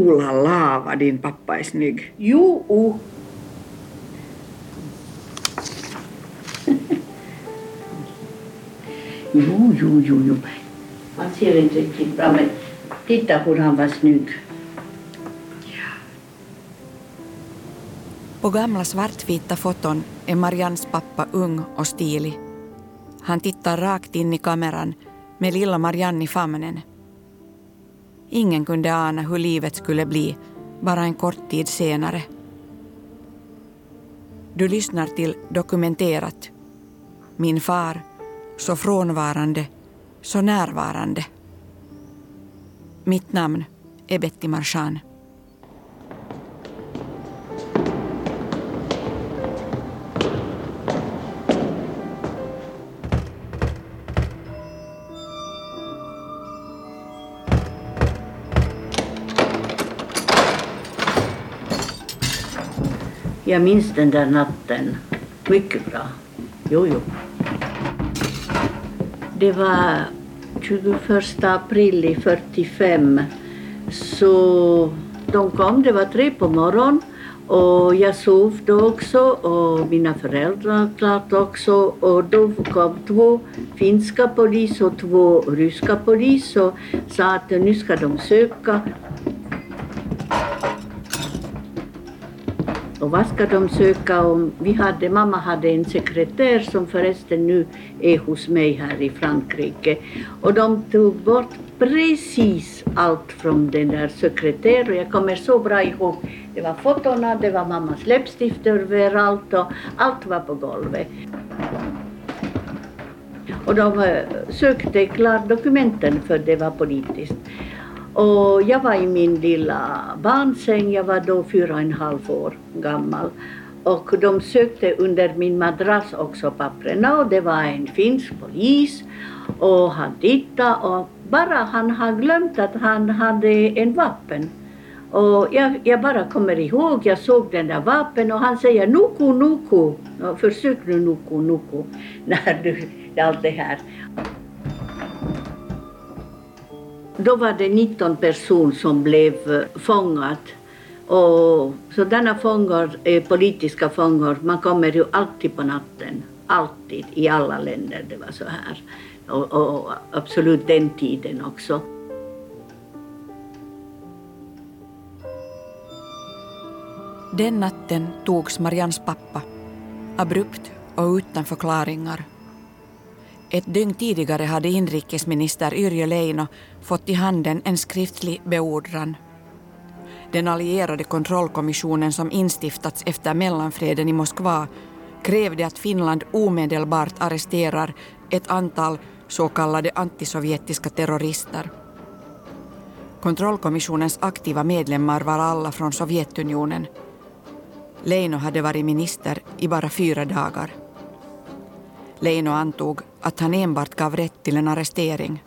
Ola Lava, din pappa är snygg. Jo, jo, jo, jo, jo. Han ser inte riktigt bra, men titta hur han var snygg. På gamla svartvita foton är Marians pappa ung och stilig. Han tittar rakt in i kameran med lilla Marianne i famnen. Ingen kunde ana hur livet skulle bli bara en kort tid senare. Du lyssnar till Dokumenterat. Min far, så frånvarande, så närvarande. Mitt namn är Betty Marchand. Jag minns den där natten mycket bra. Jo, jo. Det var 21 april i 45. Så de kom, det var tre på morgonen. Och jag sov då också och mina föräldrar klart också. Och då kom två finska polis och två ryska polis och sa att nu ska de söka Och vad ska de söka om? Vi hade, mamma hade en sekreterare som förresten nu är hos mig här i Frankrike. Och de tog bort precis allt från den där sekreteraren. Jag kommer så bra ihåg. Det var fotona, det var mammas läppstift överallt och allt var på golvet. Och de eh, sökte klart dokumenten för det var politiskt. Och jag var i min lilla barnsäng, jag var då fyra och en halv år gammal. Och de sökte under min madrass också papperna och det var en finsk polis. Och han tittade och bara han har glömt att han hade en vapen. Och jag, jag bara kommer ihåg, jag såg den där vapen och han säger nuku nuku. Försök nu nuku nuku när du, allt det här. Då var det 19 personer som blev eh, fångade. Och sådana fångar är politiska fångar. Man kommer ju alltid på natten. Alltid, i alla länder. Det var så här. Och, och absolut den tiden också. Den natten togs Marians pappa. Abrupt och utan förklaringar. Ett dygn tidigare hade inrikesminister Yrjö Leino fått i handen en skriftlig beordran. Den allierade kontrollkommissionen som instiftats efter mellanfreden i Moskva krävde att Finland omedelbart arresterar ett antal så kallade antisovjetiska terrorister. Kontrollkommissionens aktiva medlemmar var alla från Sovjetunionen. Leino hade varit minister i bara fyra dagar. Leino antog att han enbart gav rätt till en arrestering.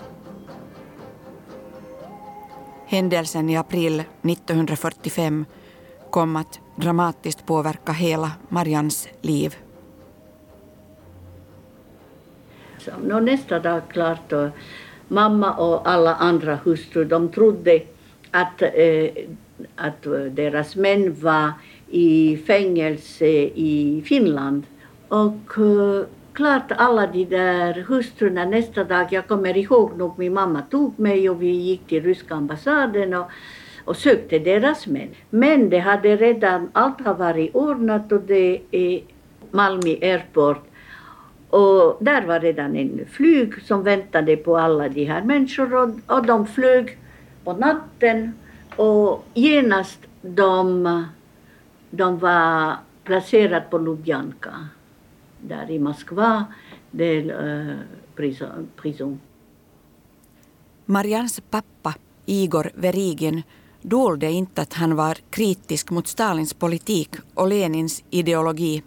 Händelsen i april 1945 kom att dramatiskt påverka hela Marians liv. No, nästa dag klart då, mamma och alla andra hustrur de trodde att, eh, att deras män var i fängelse i Finland. Och eh, klart alla de där hustrurna nästa dag, jag kommer ihåg nog min mamma tog mig och vi gick till ryska ambassaden och, och sökte deras män. Men det hade redan, allt har varit ordnat och det är Malmö Airport. Och där var redan en flyg som väntade på alla de här människorna och, och de flög på natten. Och genast de, de var placerade på Lubjanka där i Moskva, del uh, prison. Marians pappa, Igor Verigin, dolde inte att han var kritisk mot Stalins politik och Lenins ideologi.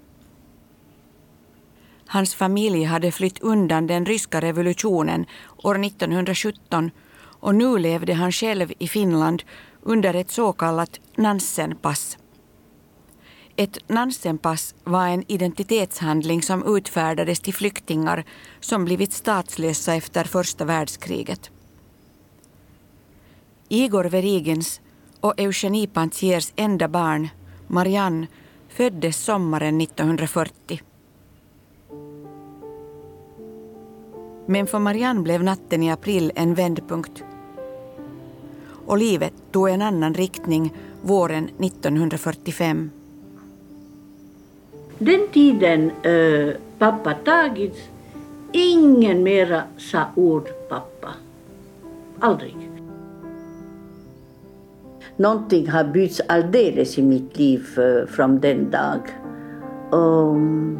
Hans familj hade flytt undan den ryska revolutionen år 1917 och nu levde han själv i Finland under ett så kallat Nansen-pass. Ett Nansenpass var en identitetshandling som utfärdades till flyktingar som blivit statslösa efter första världskriget. Igor Verigins och Eugenie Pantiers enda barn, Marianne, föddes sommaren 1940. Men för Marianne blev natten i april en vändpunkt. Och livet tog en annan riktning våren 1945. Den tiden äh, pappa tagits, ingen mera sa ord pappa. Aldrig. Någonting har bytts alldeles i mitt liv äh, från den dag. Um,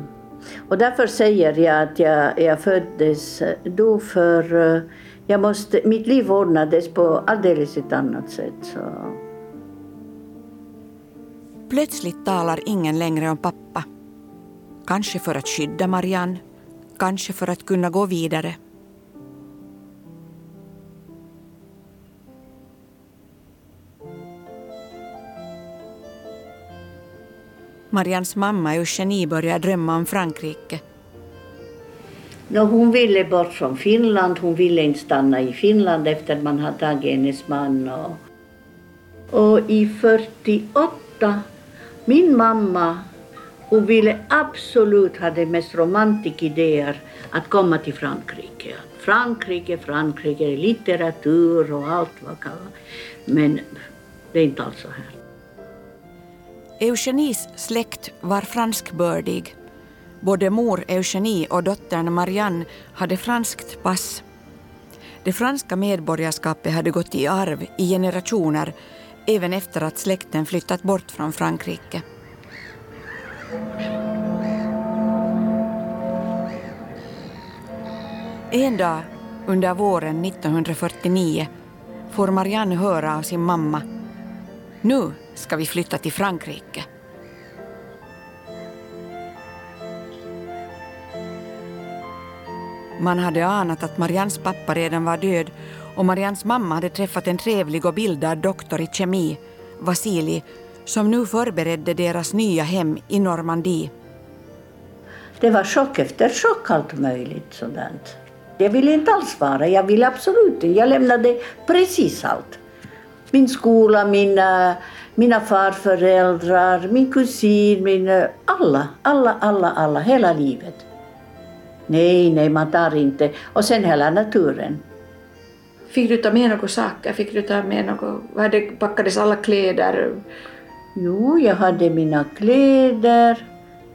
och därför säger jag att jag, jag föddes då för äh, jag måste, mitt liv ordnades på alldeles ett annat sätt. Så. Plötsligt talar ingen längre om pappa. Kanske för att skydda Marianne, kanske för att kunna gå vidare. Marians mamma Eugenie börjar drömma om Frankrike. No, hon ville bort från Finland, hon ville inte stanna i Finland efter att man hade tagit hennes man. Och, och i 48, min mamma hon ville absolut ha de mest romantiska idéer att komma till Frankrike. Frankrike, Frankrike, litteratur och allt vad kan Men det är inte alls så här. Eugenies släkt var franskbördig. Både mor Eugenie och dottern Marianne hade franskt pass. Det franska medborgarskapet hade gått i arv i generationer även efter att släkten flyttat bort från Frankrike. En dag under våren 1949 får Marianne höra av sin mamma. Nu ska vi flytta till Frankrike. Man hade anat att Marians pappa redan var död och Marians mamma hade träffat en trevlig och bildad doktor i kemi, Vasili, som nu förberedde deras nya hem i Normandie. Det var chock efter chock, allt möjligt sådant. Jag ville inte alls vara, jag ville absolut inte. Jag lämnade precis allt. Min skola, mina, mina farföräldrar, min kusin, min, alla, alla, alla, alla, hela livet. Nej, nej, man tar inte. Och sen hela naturen. Fick du ta med några saker? Fick du ta med något? Packades alla kläder? Jo, jag hade mina kläder,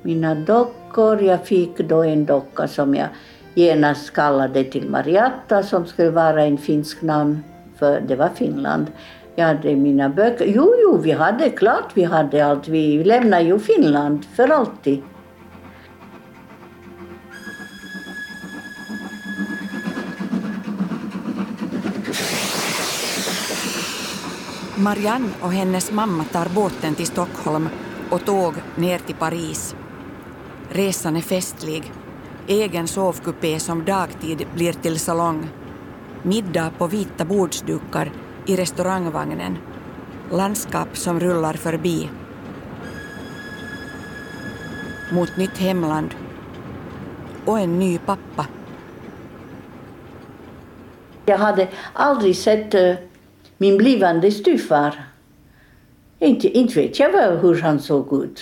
mina dockor. Jag fick då en docka som jag genast kallade till Mariatta som skulle vara en finsk namn, för det var Finland. Jag hade mina böcker. Jo, jo, vi hade klart vi hade allt. Vi lämnade ju Finland för alltid. Marianne och hennes mamma tar båten till Stockholm och tåg ner till Paris. Resan är festlig. Egen sovkupé som dagtid blir till salong. Middag på vita bordsdukar i restaurangvagnen. Landskap som rullar förbi. Mot nytt hemland. Och en ny pappa. Jag hade aldrig sett eh, min blivande styvfar. Inte, inte vet jag hur han såg ut.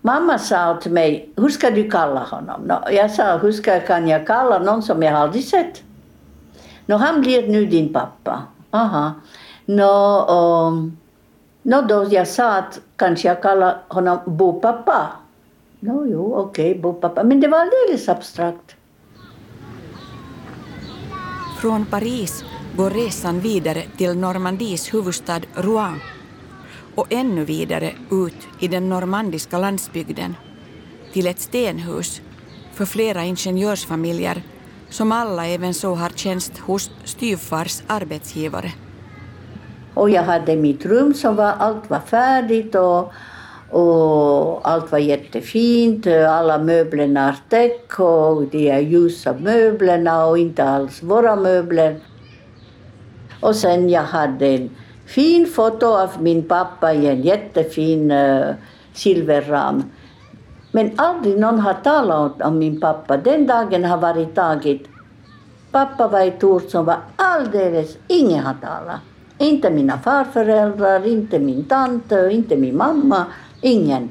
Mamma sa till mig, hur ska du kalla honom? No, jag sa, hur ska, kan jag kalla någon som jag aldrig sett? No, han blir nu din pappa. Aha. No, um, ehm, no, då jag sa att kanske jag kallar honom Bopappa. No, jo, okej, okay, Bopappa. Men det var alldeles abstrakt. Från Paris går resan vidare till Normandies huvudstad Rouen och ännu vidare ut i den normandiska landsbygden till ett stenhus för flera ingenjörsfamiljer som alla även så har tjänst hos styvfars arbetsgivare. Och jag hade mitt rum som var, allt var färdigt och, och allt var jättefint. Alla möblerna art deco och de är ljusa möblerna och inte alls våra möbler. Och sen jag hade en fin foto av min pappa i en jättefin uh, silverram. Men aldrig någon har talat om min pappa. Den dagen har varit taget. Pappa var ett ord som var alldeles, ingen har talat. Inte mina farföräldrar, inte min tante, inte min mamma, ingen.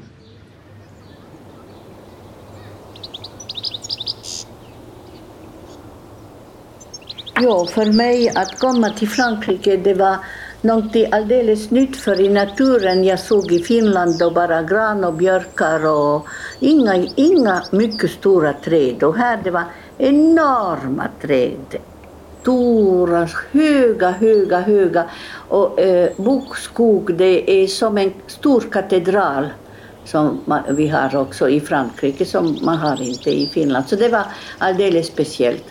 Jo, för mig att komma till Frankrike det var någonting alldeles nytt för i naturen jag såg i Finland då bara gran och björkar och inga, inga mycket stora träd. Och här det var enorma träd. Stora, höga, höga, höga. Och eh, bokskog det är som en stor katedral som man, vi har också i Frankrike som man har inte i Finland. Så det var alldeles speciellt.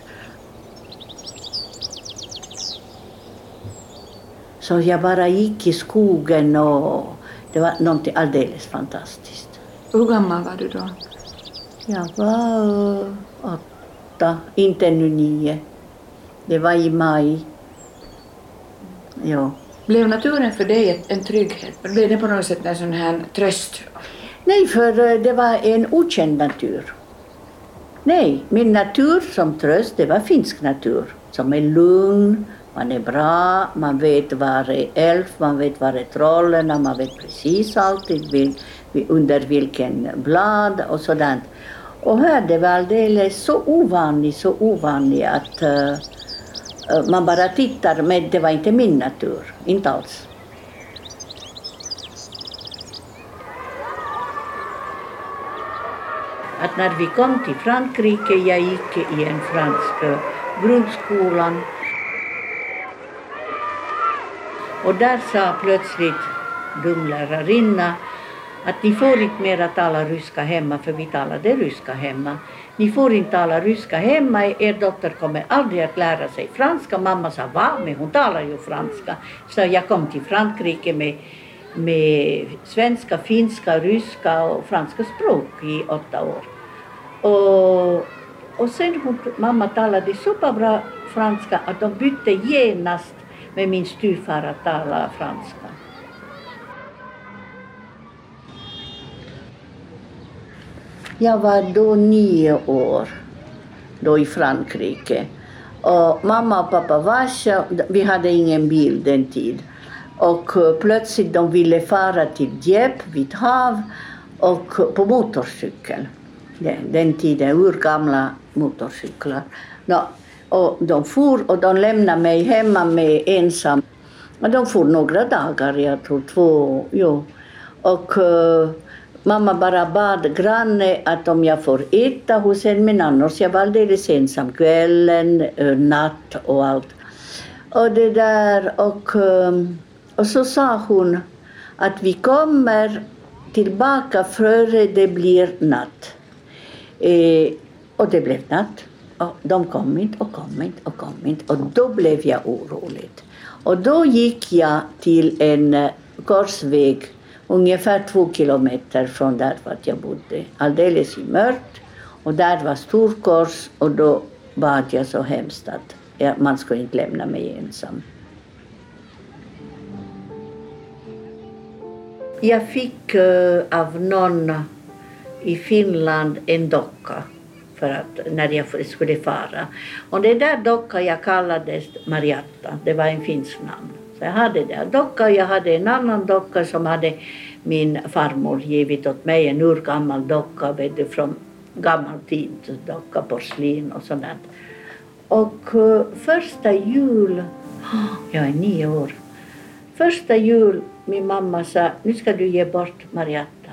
Så jag bara gick i skogen och det var någonting alldeles fantastiskt. Hur gammal var du då? Jag var åtta, inte ännu nio. Det var i maj. Ja. Blev naturen för dig en trygghet? Blev det på något sätt en sån här tröst? Nej, för det var en okänd natur. Nej, min natur som tröst, det var finsk natur. Som är lugn, man är bra, man vet var är Elf, man vet var är trollen, man vet precis alltid under vilken blad och sådant. Och här det var alldeles så ovanligt, så ovanligt att uh, man bara tittar, men det var inte min natur, inte alls. Att när vi kom till Frankrike, jag gick i en fransk grundskolan och där sa plötsligt dumlärarinna att ni får inte mera tala ryska hemma för vi talade ryska hemma. Ni får inte tala ryska hemma, er dotter kommer aldrig att lära sig franska. Mamma sa va, men hon talar ju franska. Så jag kom till Frankrike med, med svenska, finska, ryska och franska språk i åtta år. Och, och sen hon, mamma talade så bra franska att de bytte genast med min styvfar att tala franska. Jag var då nio år, då i Frankrike. Och mamma och pappa var vi hade ingen bil den tiden. Och eh, plötsligt de ville fara till Dieppe vid hav och eh, på motorcykel. Den, den tiden urgamla motorcyklar. No, och de for och de lämnade mig hemma med ensam. Och de for några dagar, jag tror två, jo. Och uh, mamma bara bad granne att om jag får äta hos henne, men annars jag var alldeles ensam kvällen, uh, natt och allt. Och det där, och, uh, och så sa hon att vi kommer tillbaka före det blir natt. Eh, och det blev natt. Och de kom inte och kom inte och kom inte. Och då blev jag orolig. Och då gick jag till en eh, korsväg ungefär två kilometer från där vart jag bodde. Alldeles i mörkt. Och där var storkors och då bad jag så hemskt att man skulle inte lämna mig ensam. Jag fick uh, av någon i Finland en docka för att, när jag skulle fara. Och den där dockan jag kallades Mariatta, det var en finsk namn. Så jag hade den dockan och jag hade en annan docka som hade min farmor givit åt mig, en urgammal docka vet du, från gammal tid, docka, porslin och sånt. Och uh, första jul, oh, jag är nio år, första jul min mamma sa, nu ska du ge bort Marietta.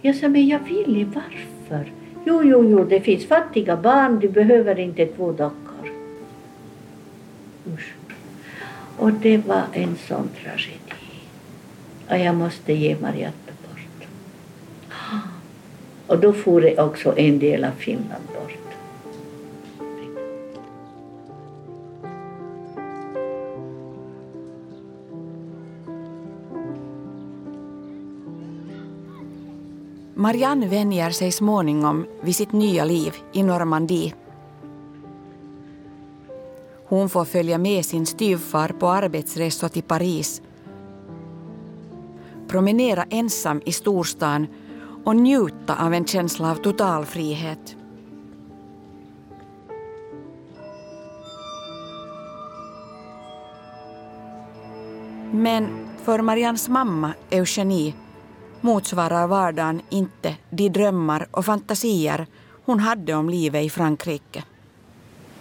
Jag sa, men jag vill ju, varför? Jo, jo, jo, det finns fattiga barn, du behöver inte två dockor. Usch. Och det var en sån tragedi. Och jag måste ge Mariette bort. Och då for det också en del av Finland bort. Marianne vänjer sig småningom vid sitt nya liv i Normandie. Hon får följa med sin styvfar på arbetsresor till Paris promenera ensam i storstan och njuta av en känsla av total frihet. Men för Marians mamma Eugenie motsvarar vardagen inte de drömmar och fantasier hon hade om livet i Frankrike.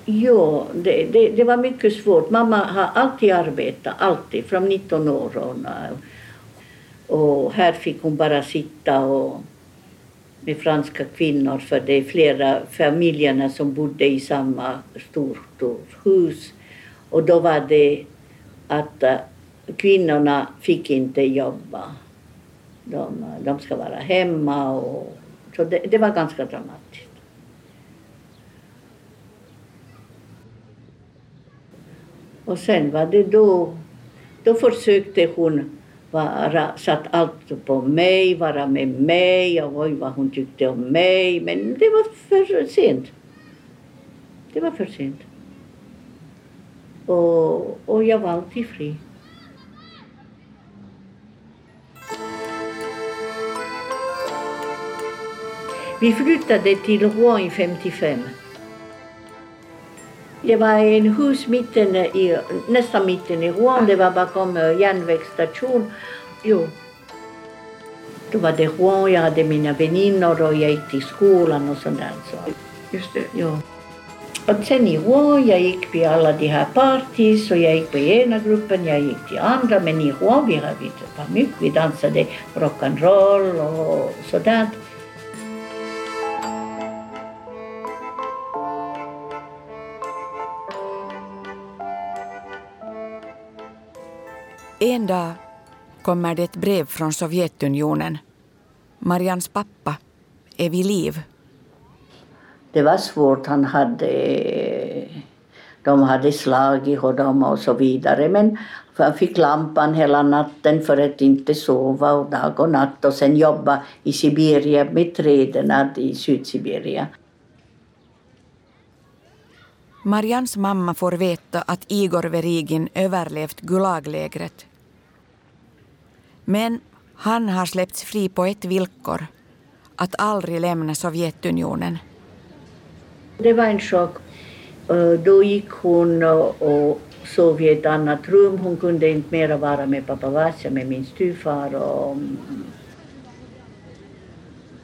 Jo, det, det, det var mycket svårt. Mamma har alltid arbetat, alltid, från 19 år. Och, och här fick hon bara sitta och, med franska kvinnor för det är flera familjerna som bodde i samma stort hus. Och då var det att eh, kvinnorna fick inte jobba. De, de ska vara hemma. Och, så det, det var ganska dramatiskt. Och sen var det då, då försökte hon vara, satt allt på mig, vara med mig och oj vad hon tyckte om mig. Men det var för sent. Det var för sent. Och, och jag var alltid fri. Vi flyttade till Rouen 55. Det var en hus mitten i, nästan mitten i Rouen. Det var bakom järnvägsstation. Jo. Då var det Rouen, jag hade mina väninnor och jag gick till skolan och sådär. Så. Just det. Jo. Och sen i Rouen, jag gick på alla de här parties och jag gick på ena gruppen, jag gick till andra. Men i Rouen, vi, vi var mycket, vi dansade rock'n'roll och sådant. En dag kommer det ett brev från Sovjetunionen. Marians pappa är vid liv. Det var svårt. Han hade, de hade slagit honom och så vidare. Men han fick lampan hela natten för att inte sova och dag och natt och sen jobba i Sibirien med träden i Sydsibirien. Marians mamma får veta att Igor Verigin överlevt Gulaglägret. Men han har släppts fri på ett villkor, att aldrig lämna Sovjetunionen. Det var en chock. Då gick hon och sov i ett annat rum. Hon kunde inte mera vara med pappa Vasja, med min styvfar. Och...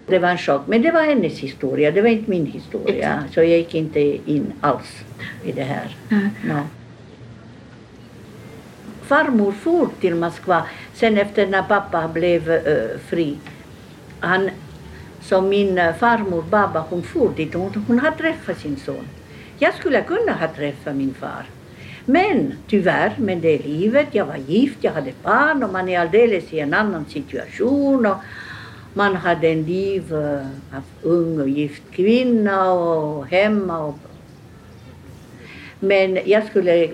Det var en chock. Men det var hennes historia, det var inte min historia. Så jag gick inte in alls i det här. Mm. No. Farmor for till Moskva sen efter när pappa blev uh, fri. Han, så min eh, farmor Baba hon for dit hon, hon har träffat sin son. Jag skulle kunna ha träffat min far. Men tyvärr, med det livet, jag var gift, jag hade barn och man är alldeles i en annan situation. Och man hade en liv uh, av ung och gift kvinna och hemma. Och... Men jag skulle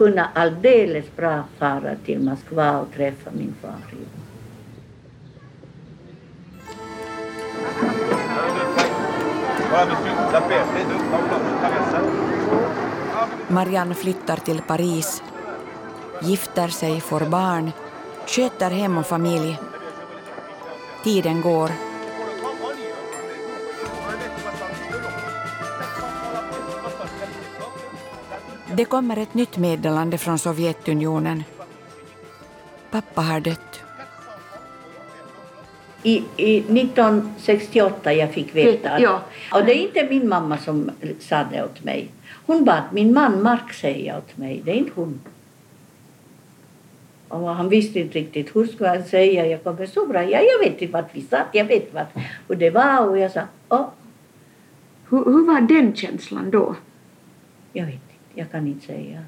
kunna alldeles bra fara till Moskva och träffa min far. Marianne flyttar till Paris, gifter sig, får barn, sköter hem och familj. Tiden går. Det kommer ett nytt meddelande från Sovjetunionen. Pappa har dött. I, I 1968 jag fick veta att, Ja. och det är inte min mamma som sa det åt mig. Hon bad min man Mark säga åt mig, det är inte hon. Och han visste inte riktigt hur skulle han säga. Jag kommer så bra. Ja, jag vet inte vart vi satt. Jag vet vart. Och det var och jag sa, åh, Hur, hur var den känslan då? jag vet. Jag kan inte säga.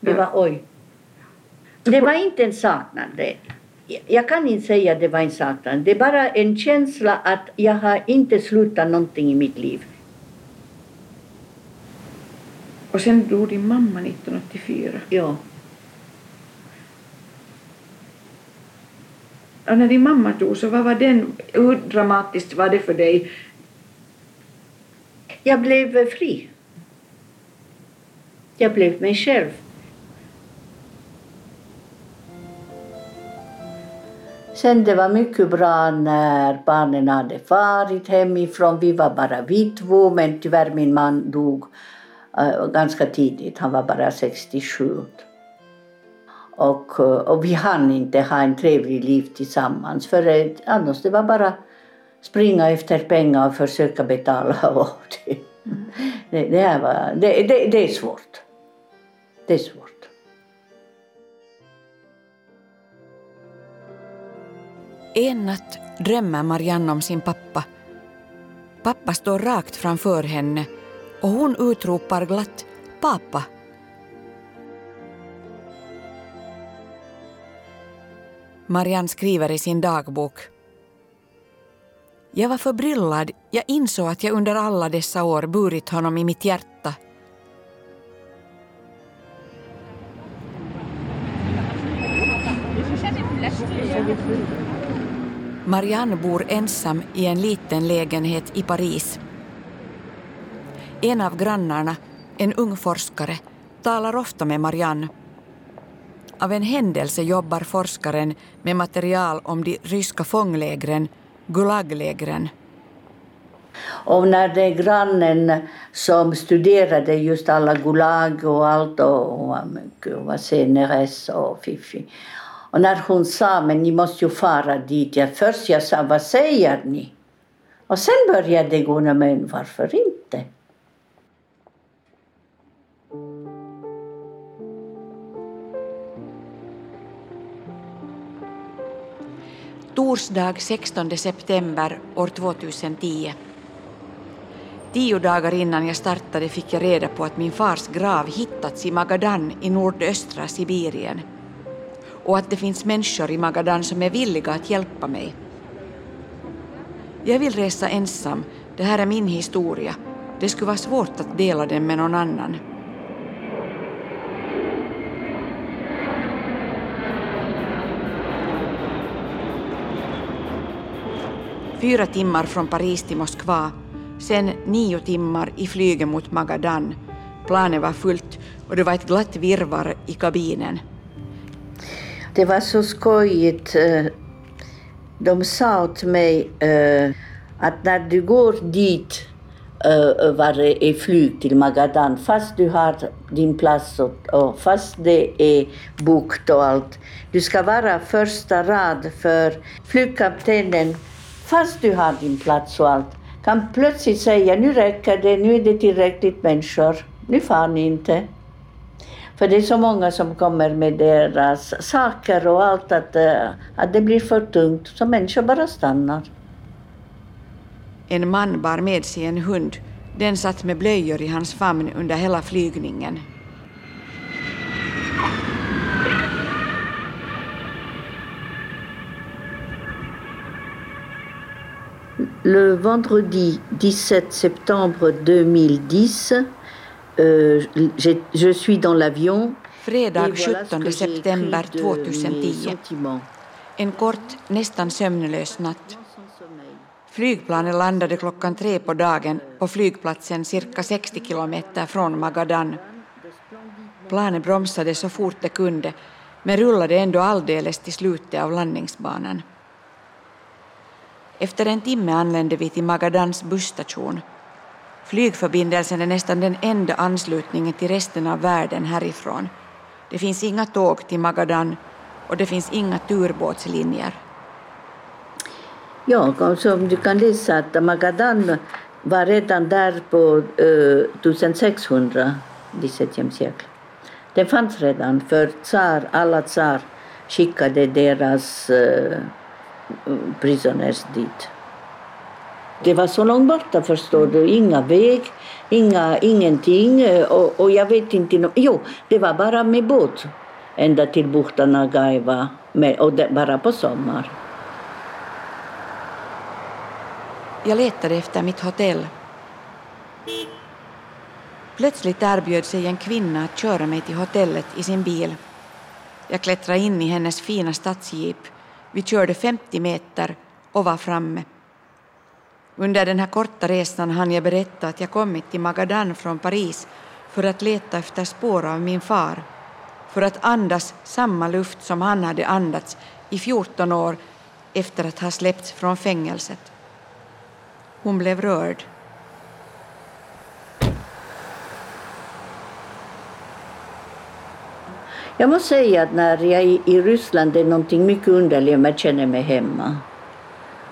Det var oj. Det var inte en saknad. Det. Jag kan inte säga att det var en saknad. Det är bara en känsla att jag har inte slutat någonting i mitt liv. Och sen dog din mamma 1984. Ja. Och när din mamma dog, så vad var den, hur dramatiskt var det för dig? Jag blev fri. Jag blev mig själv. Sen det var mycket bra när barnen hade farit hemifrån. Vi var bara vi två, men tyvärr min man dog uh, ganska tidigt. Han var bara 67. Och, eh, och vi hann inte ha en trevlig liv tillsammans för eh, annars det var bara springa efter pengar och försöka betala. Och det, det, det, här var, det, det, det är svårt. Det är svårt. En natt drömmer Marianne om sin pappa. Pappa står rakt framför henne och hon utropar glatt ”pappa”. Marianne skriver i sin dagbok. Jag var förbryllad. Jag insåg att jag under alla dessa år burit honom i mitt hjärta. Marianne bor ensam i en liten lägenhet i Paris. En av grannarna, en ung forskare, talar ofta med Marianne. Av en händelse jobbar forskaren med material om de ryska fånglägren, Gulaglägren. Och när det är grannen som studerade just alla Gulag och allt och och, och, och hon och Fifi. Och när hon sa men ni måste ju fara dit. Jag, först jag sa vad säger ni? Och sen började det gå men varför inte? Torsdag 16 september år 2010. Tio dagar innan jag startade fick jag reda på att min fars grav hittats i Magadan i nordöstra Sibirien och att det finns människor i Magadan som är villiga att hjälpa mig. Jag vill resa ensam, det här är min historia. Det skulle vara svårt att dela den med någon annan. Fyra timmar från Paris till Moskva, sen nio timmar i flyget mot Magadan. Planet var fullt och det var ett glatt virvar i kabinen. Det var så skojigt. Eh, de sa åt mig eh, att när du går dit eh, var det är flyg till Magadan, fast du har din plats och, fast det är bokt och allt, du ska vara första rad för flygkaptenen, fast du har din plats och allt, kan plötsligt säga nu räcker det, nu är det tillräckligt människor, nu far ni inte. För det är så många som kommer med deras saker och allt att, eh, att det blir för tungt, så människor bara stannar. En man bar med sig en hund. Den satt med blöjor i hans famn under hela flygningen. Le vendredi 17 septembre 2010, euh, j'ai- je suis dans l'avion. Fredag Et voilà ce 17 que j'ai september écrit de mes 2010. sentiments. En kort, nästan sömnlös natt. Flygplanet landade klockan tre på dagen på flygplatsen cirka 60 kilometer från Magadan. Planet bromsade så fort det kunde, men rullade ändå alldeles till slutet av landningsbanan. Efter en timme anlände vi till Magadans busstation. Flygförbindelsen är nästan den enda anslutningen till resten av världen härifrån. Det finns inga tåg till Magadan och det finns inga turbåtslinjer. Ja, som du kan läsa att Magadan var redan där på eh, 1600, 17. Det fanns redan, för tsar, alla tsar skickade deras eh, prisoners dit. Det var så långt borta förstår du, inga väg, inga, ingenting. Eh, och, och jag vet inte, no- jo, det var bara med båt ända till bukten Agaiva, med, och det, bara på sommar. Jag letade efter mitt hotell. Plötsligt erbjöd sig en kvinna att köra mig till hotellet i sin bil. Jag klättrade in i hennes fina stadsjeep. Vi körde 50 meter och var framme. Under den här korta resan hann jag berätta att jag kommit till Magadan från Paris för att leta efter spår av min far, för att andas samma luft som han hade andats i 14 år efter att ha släppts från fängelset. Hon blev rörd. Jag måste säga att när jag är i Ryssland det är någonting mycket underligt om jag känner mig hemma.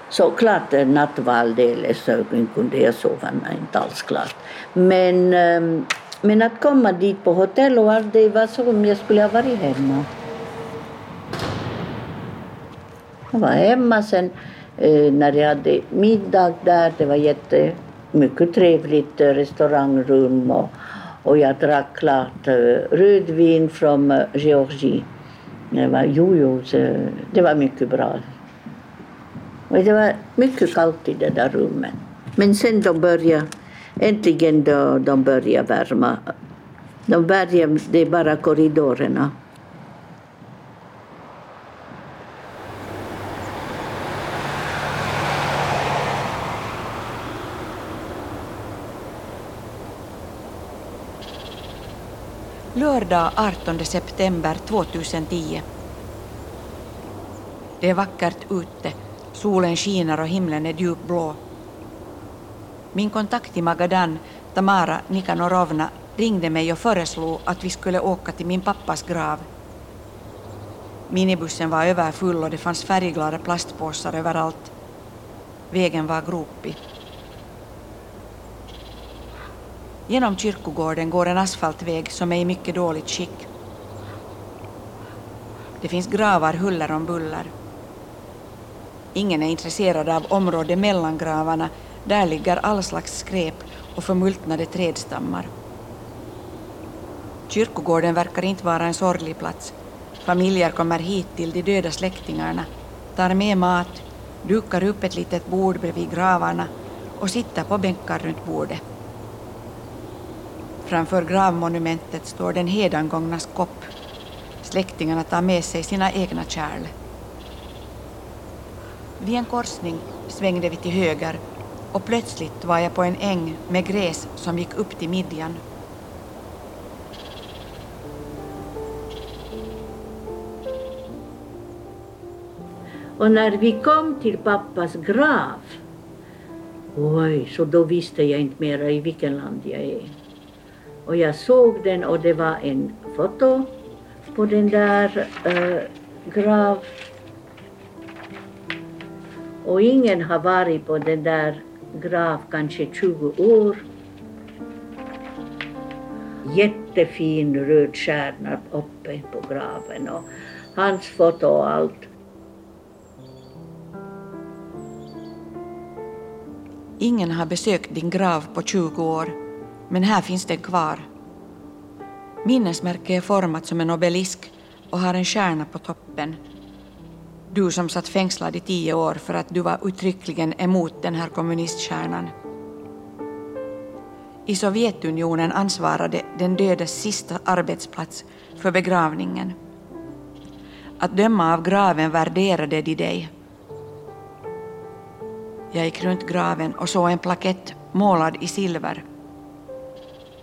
Så klart eh, natt var alldeles så kunde jag sova, nej, inte alls klart. Men, ehm, men att komma dit på hotell och allt, det var som om jag skulle ha varit hemma. Jag var hemma sen eh, när jag hade middag där. Det var jättemycket trevligt eh, restaurangrum och, och jag drack klart rödvin från Georgie. Det var, jo, jo, det var mycket bra. Och det var mycket kallt i det där rummet. Men sen de började, äntligen då de började värma. De började, det är bara korridorerna. Lördag 18 september 2010. Det är vackert ute, solen skiner och himlen e är djupblå. Min kontakt i Magadan, Tamara Nikanorovna, ringde mig och föreslog att vi skulle åka till min pappas grav. Minibussen var överfull och det fanns färgglada plastpåsar överallt. Vägen var gropig. Genom kyrkogården går en asfaltväg som är i mycket dåligt skick. Det finns gravar huller om buller. Ingen är intresserad av området mellan gravarna. Där ligger all slags skräp och förmultnade trädstammar. Kyrkogården verkar inte vara en sorglig plats. Familjer kommer hit till de döda släktingarna, tar med mat, dukar upp ett litet bord bredvid gravarna och sitter på bänkar runt bordet. Framför gravmonumentet står den hedangångnas kopp. Släktingarna tar med sig sina egna kärl. Vid en korsning svängde vi till höger och plötsligt var jag på en äng med gräs som gick upp till midjan. Och när vi kom till pappas grav, oj, så då visste jag inte mera i vilken land jag är. Och jag såg den och det var en foto på den där äh, grav. Och ingen har varit på den där grav kanske 20 år. Jättefin röd stjärna uppe på graven och hans foto och allt. Ingen har besökt din grav på 20 år, men här finns den kvar. Minnesmärket är format som en obelisk och har en stjärna på toppen. Du som satt fängslad i tio år för att du var uttryckligen emot den här kommuniststjärnan. I Sovjetunionen ansvarade den dödes sista arbetsplats för begravningen. Att döma av graven värderade de dig. Jag gick runt graven och såg en plakett målad i silver.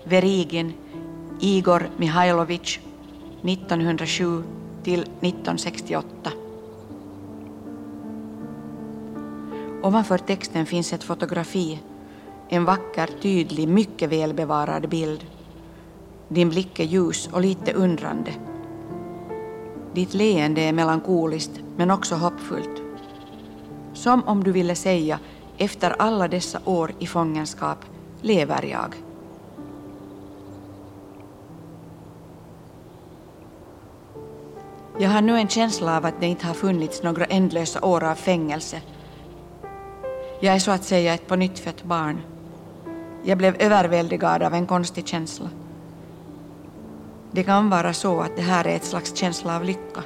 Verigin, Igor Mihailovich, 1907 till 1968. Ovanför texten finns ett fotografi, en vacker, tydlig, mycket välbevarad bild. Din blick är ljus och lite undrande. Ditt leende är melankoliskt men också hoppfullt. Som om du ville säga, efter alla dessa år i fångenskap lever jag. Jag har nu en känsla av att det inte har funnits några ändlösa år av fängelse. Jag är så att säga ett pånyttfött barn. Jag blev överväldigad av en konstig känsla. Det kan vara så att det här är ett slags känsla av lycka.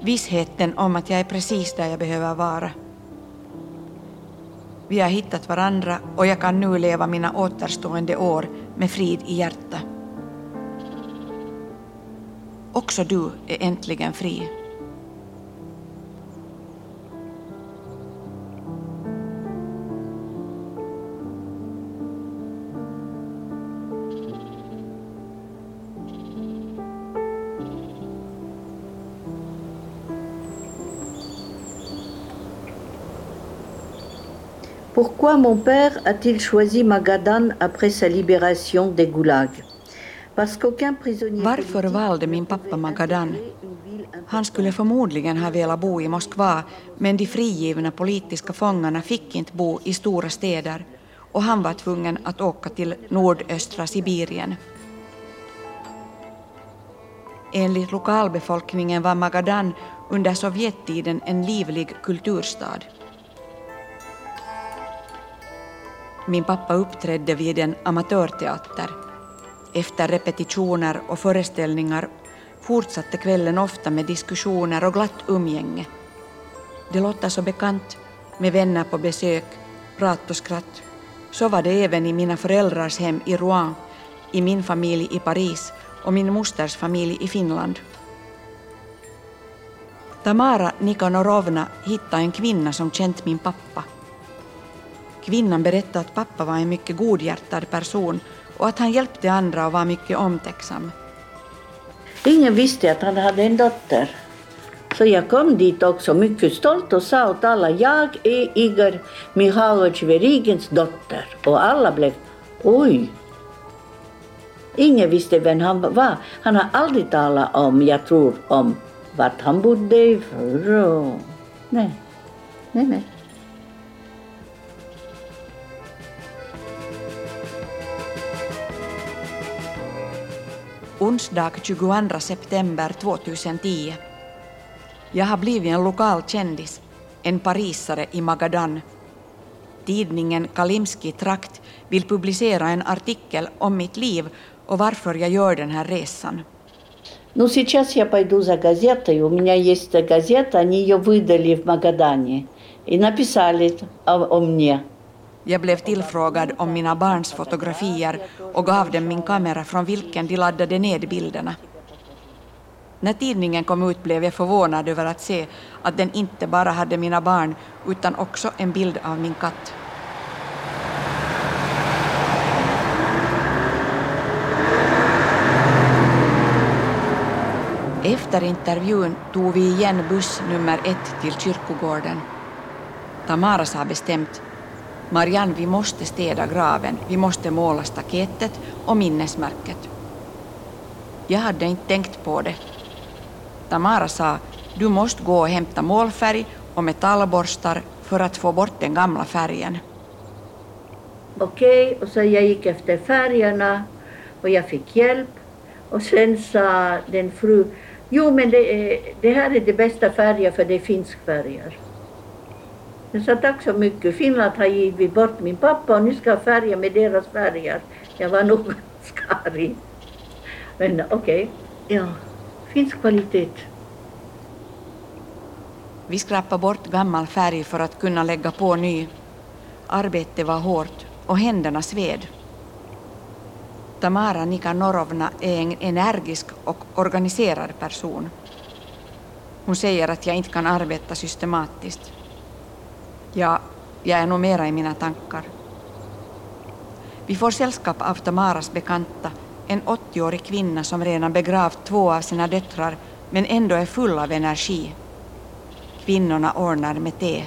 Vissheten om att jag är precis där jag behöver vara. Vi har hittat varandra och jag kan nu leva mina återstående år med frid i hjärtat. Också du är äntligen fri. Pourquoi mon père a-t-il choisi Magadan après sa libération des goulags Varför valde min pappa Magadan? Han skulle förmodligen ha velat bo i Moskva, men de frigivna politiska fångarna fick inte bo i stora städer och han var tvungen att åka till nordöstra Sibirien. Enligt lokalbefolkningen var Magadan under Sovjettiden en livlig kulturstad. Min pappa uppträdde vid en amatörteater. Efter repetitioner och föreställningar fortsatte kvällen ofta med diskussioner och glatt umgänge. Det låter så bekant med vänner på besök, prat och skratt. Så var det även i mina föräldrars hem i Rouen, i min familj i Paris och min mosters familj i Finland. Tamara Nikanorovna hittade en kvinna som känt min pappa. Kvinnan berättade att pappa var en mycket godhjärtad person och att han hjälpte andra och var mycket omtänksam. Ingen visste att han hade en dotter. Så jag kom dit också mycket stolt och sa åt alla, jag är Igor Mikhailovich Verigens dotter. Och alla blev, oj. Ingen visste vem han var. Han har aldrig talat om, jag tror, om vart han bodde ifrån. Nej, nej, nej. Onsdag 22 september 2010. Jag har blivit en lokal kändis, en parisare i Magadan. Tidningen Kalimski Trakt vill publicera en artikel om mitt liv och varför jag gör den här resan. Ну, сейчас я пойду за газетой. У меня есть газета, они ее выдали в Магадане. И написали о, о мне. Jag blev tillfrågad om mina barns fotografier och gav dem min kamera från vilken de laddade ned bilderna. När tidningen kom ut blev jag förvånad över att se att den inte bara hade mina barn utan också en bild av min katt. Efter intervjun tog vi igen buss nummer ett till kyrkogården. Tamara sa bestämt Marianne, vi måste städa graven, vi måste måla staketet och minnesmärket. Jag hade inte tänkt på det. Tamara sa, du måste gå och hämta målfärg och metallborstar för att få bort den gamla färgen. Okej, och så jag gick efter färgerna och jag fick hjälp. Och sen sa den fru, jo men det, eh, det här är det bästa färger för det är finskfärger. Jag sa tack så mycket, Finland har givit bort min pappa och nu ska jag färga med deras färger. Jag var nog ganska arg. Men okej, ja, finsk kvalitet. Vi skrapade bort gammal färg för att kunna lägga på ny. Arbetet var hårt och händerna sved. Tamara Nikanorovna är en energisk och organiserad person. Hon säger att jag inte kan arbeta systematiskt. Jag är nog mera i mina tankar. Vi får sällskap av Tamaras bekanta, en 80-årig kvinna som redan begravt två av sina döttrar men ändå är full av energi. Kvinnorna ordnar med te.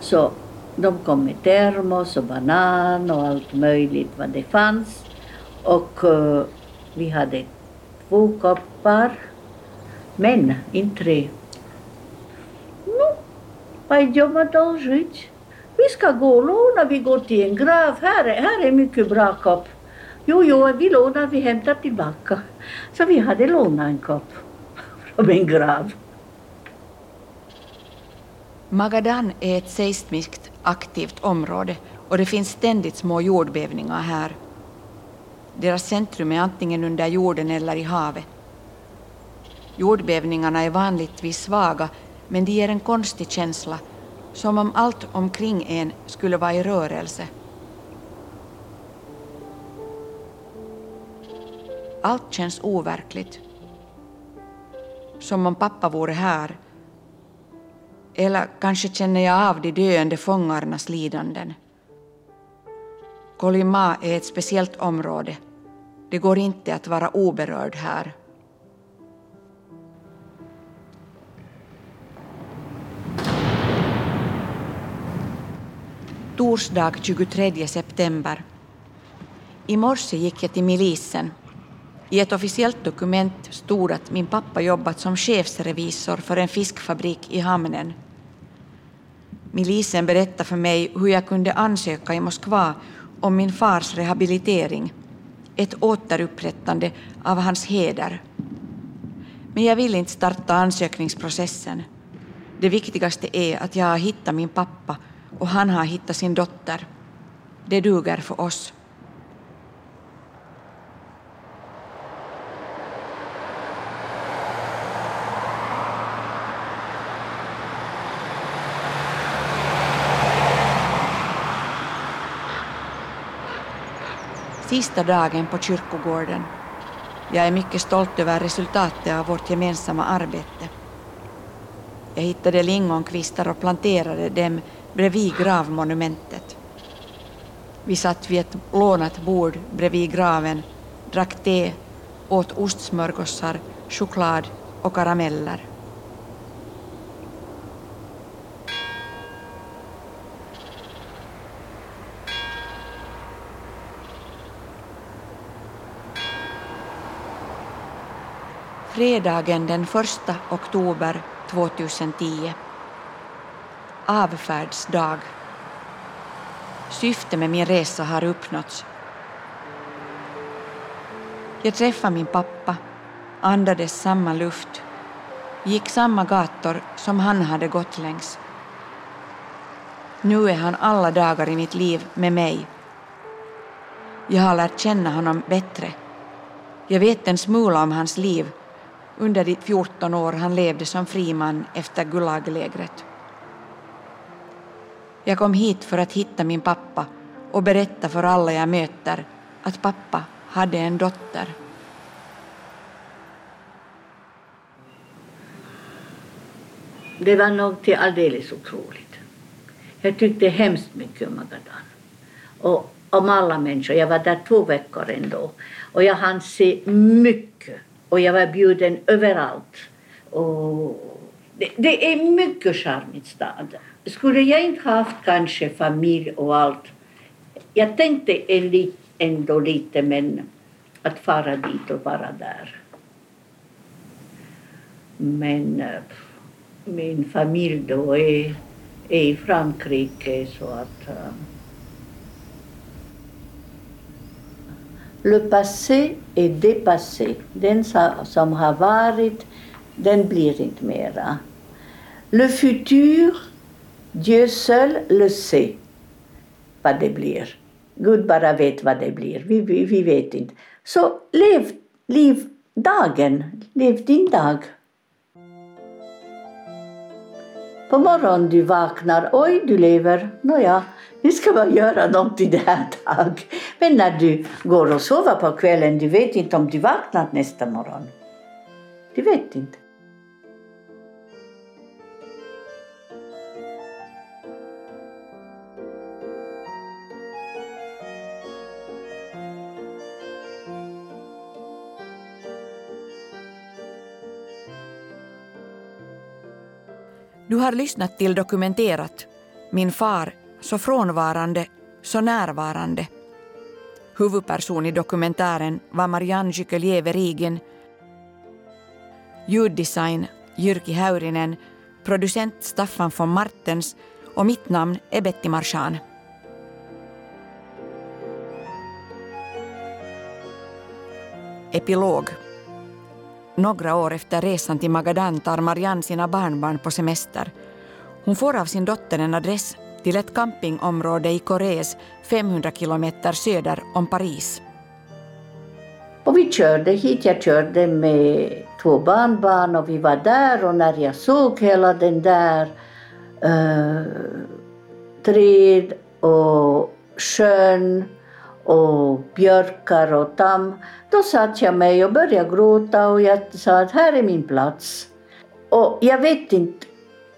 Så de kom med termos och banan och allt möjligt vad det fanns. Och uh, vi hade två koppar, men inte tre Ну, пойдем одолжить. Vi ska gå och låna, vi går till en grav. Här är, här är mycket bra kopp. Jo, jo, vi lånar, vi hämtar tillbaka. Så vi hade lånat en kopp från en grav. Magadan är ett seismiskt aktivt område och det finns ständigt små jordbävningar här. Deras centrum är antingen under jorden eller i havet. Jordbävningarna är vanligtvis svaga men det ger en konstig känsla, som om allt omkring en skulle vara i rörelse. Allt känns overkligt. Som om pappa vore här. Eller kanske känner jag av de döende fångarnas lidanden. Kolima är ett speciellt område. Det går inte att vara oberörd här. Torsdag 23 september. I morse gick jag till milisen. I ett officiellt dokument stod att min pappa jobbat som chefsrevisor för en fiskfabrik i hamnen. Milisen berättade för mig hur jag kunde ansöka i Moskva om min fars rehabilitering, ett återupprättande av hans heder. Men jag vill inte starta ansökningsprocessen. Det viktigaste är att jag har hittat min pappa och han har hittat sin dotter. Det duger för oss. Sista dagen på kyrkogården. Jag är mycket stolt över resultatet av vårt gemensamma arbete. Jag hittade lingonkvistar och planterade dem bredvid gravmonumentet. Vi satt vid ett lånat bord bredvid graven, drack te, åt ostsmörgåsar, choklad och karameller. Fredagen den 1 oktober 2010. Avfärdsdag. Syftet med min resa har uppnåtts. Jag träffade min pappa, andades samma luft, gick samma gator som han hade gått längs. Nu är han alla dagar i mitt liv med mig. Jag har lärt känna honom bättre. Jag vet en smula om hans liv under de 14 år han levde som fri man efter Gulaglägret. Jag kom hit för att hitta min pappa och berätta för alla jag möter att pappa hade en dotter. Det var något alldeles otroligt. Jag tyckte hemskt mycket om Magadan. Och om alla människor. Jag var där två veckor ändå. Och jag hann se mycket. Och jag var bjuden överallt. Och det, det är mycket charmigt stad. Skulle jag inte haft kanske familj och allt. Jag tänkte ändå lite men att fara dit och vara där. Men eh, min familj då är, är i Frankrike så att äh, Le passé est dépassé. Den som har varit, den blir inte mera. Le futur, Dieu seul le sait vad det blir. Gud bara vet vad det blir. Vi, vi, vi vet inte. Så lev, liv dagen. Lev din dag. På morgonen du vaknar, oj du lever, nåja, nu ska man göra någonting den här dagen. Men när du går och sover på kvällen, du vet inte om du vaknar nästa morgon. Du vet inte. Du har lyssnat till Dokumenterat, Min far, så frånvarande, så närvarande. Huvudperson i dokumentären var Marianne Jykelier-Verigin. Ljuddesign Jyrki Häyrinen, producent Staffan von Martens och mitt namn är Betty Marchan. Epilog några år efter resan till Magadan tar Marianne sina barnbarn på semester. Hon får av sin dotter en adress till ett campingområde i Corrèze 500 kilometer söder om Paris. Och vi körde hit. Jag körde med två barnbarn och vi var där och när jag såg hela den där uh, träd och sjön och björkar och tam. Då satt jag mig och började gråta och jag sa att här är min plats. Och jag vet inte,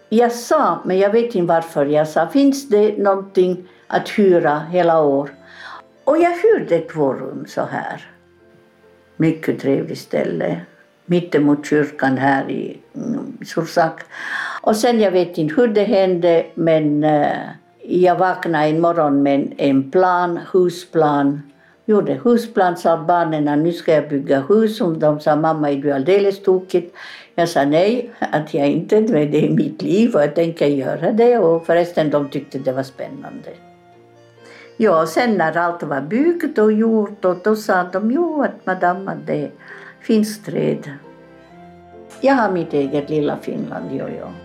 jag sa, men jag vet inte varför jag sa, finns det någonting att hyra hela år? Och jag hyrde två rum så här. Mycket trevligt ställe. Mittemot kyrkan här i mm, Sursak. Och sen, jag vet inte hur det hände, men uh, jag vaknade en morgon med en plan, husplan gjorde husplan, sa barnen nu ska jag bygga hus. Och de sa mamma är du alldeles tokigt? Jag sa nej, att jag inte, det är mitt liv och jag tänker göra det. Och förresten de tyckte det var spännande. Ja, sen när allt var byggt och gjort och då sa de jo att madam det finns träd. Jag har mitt eget lilla Finland, jo, jo.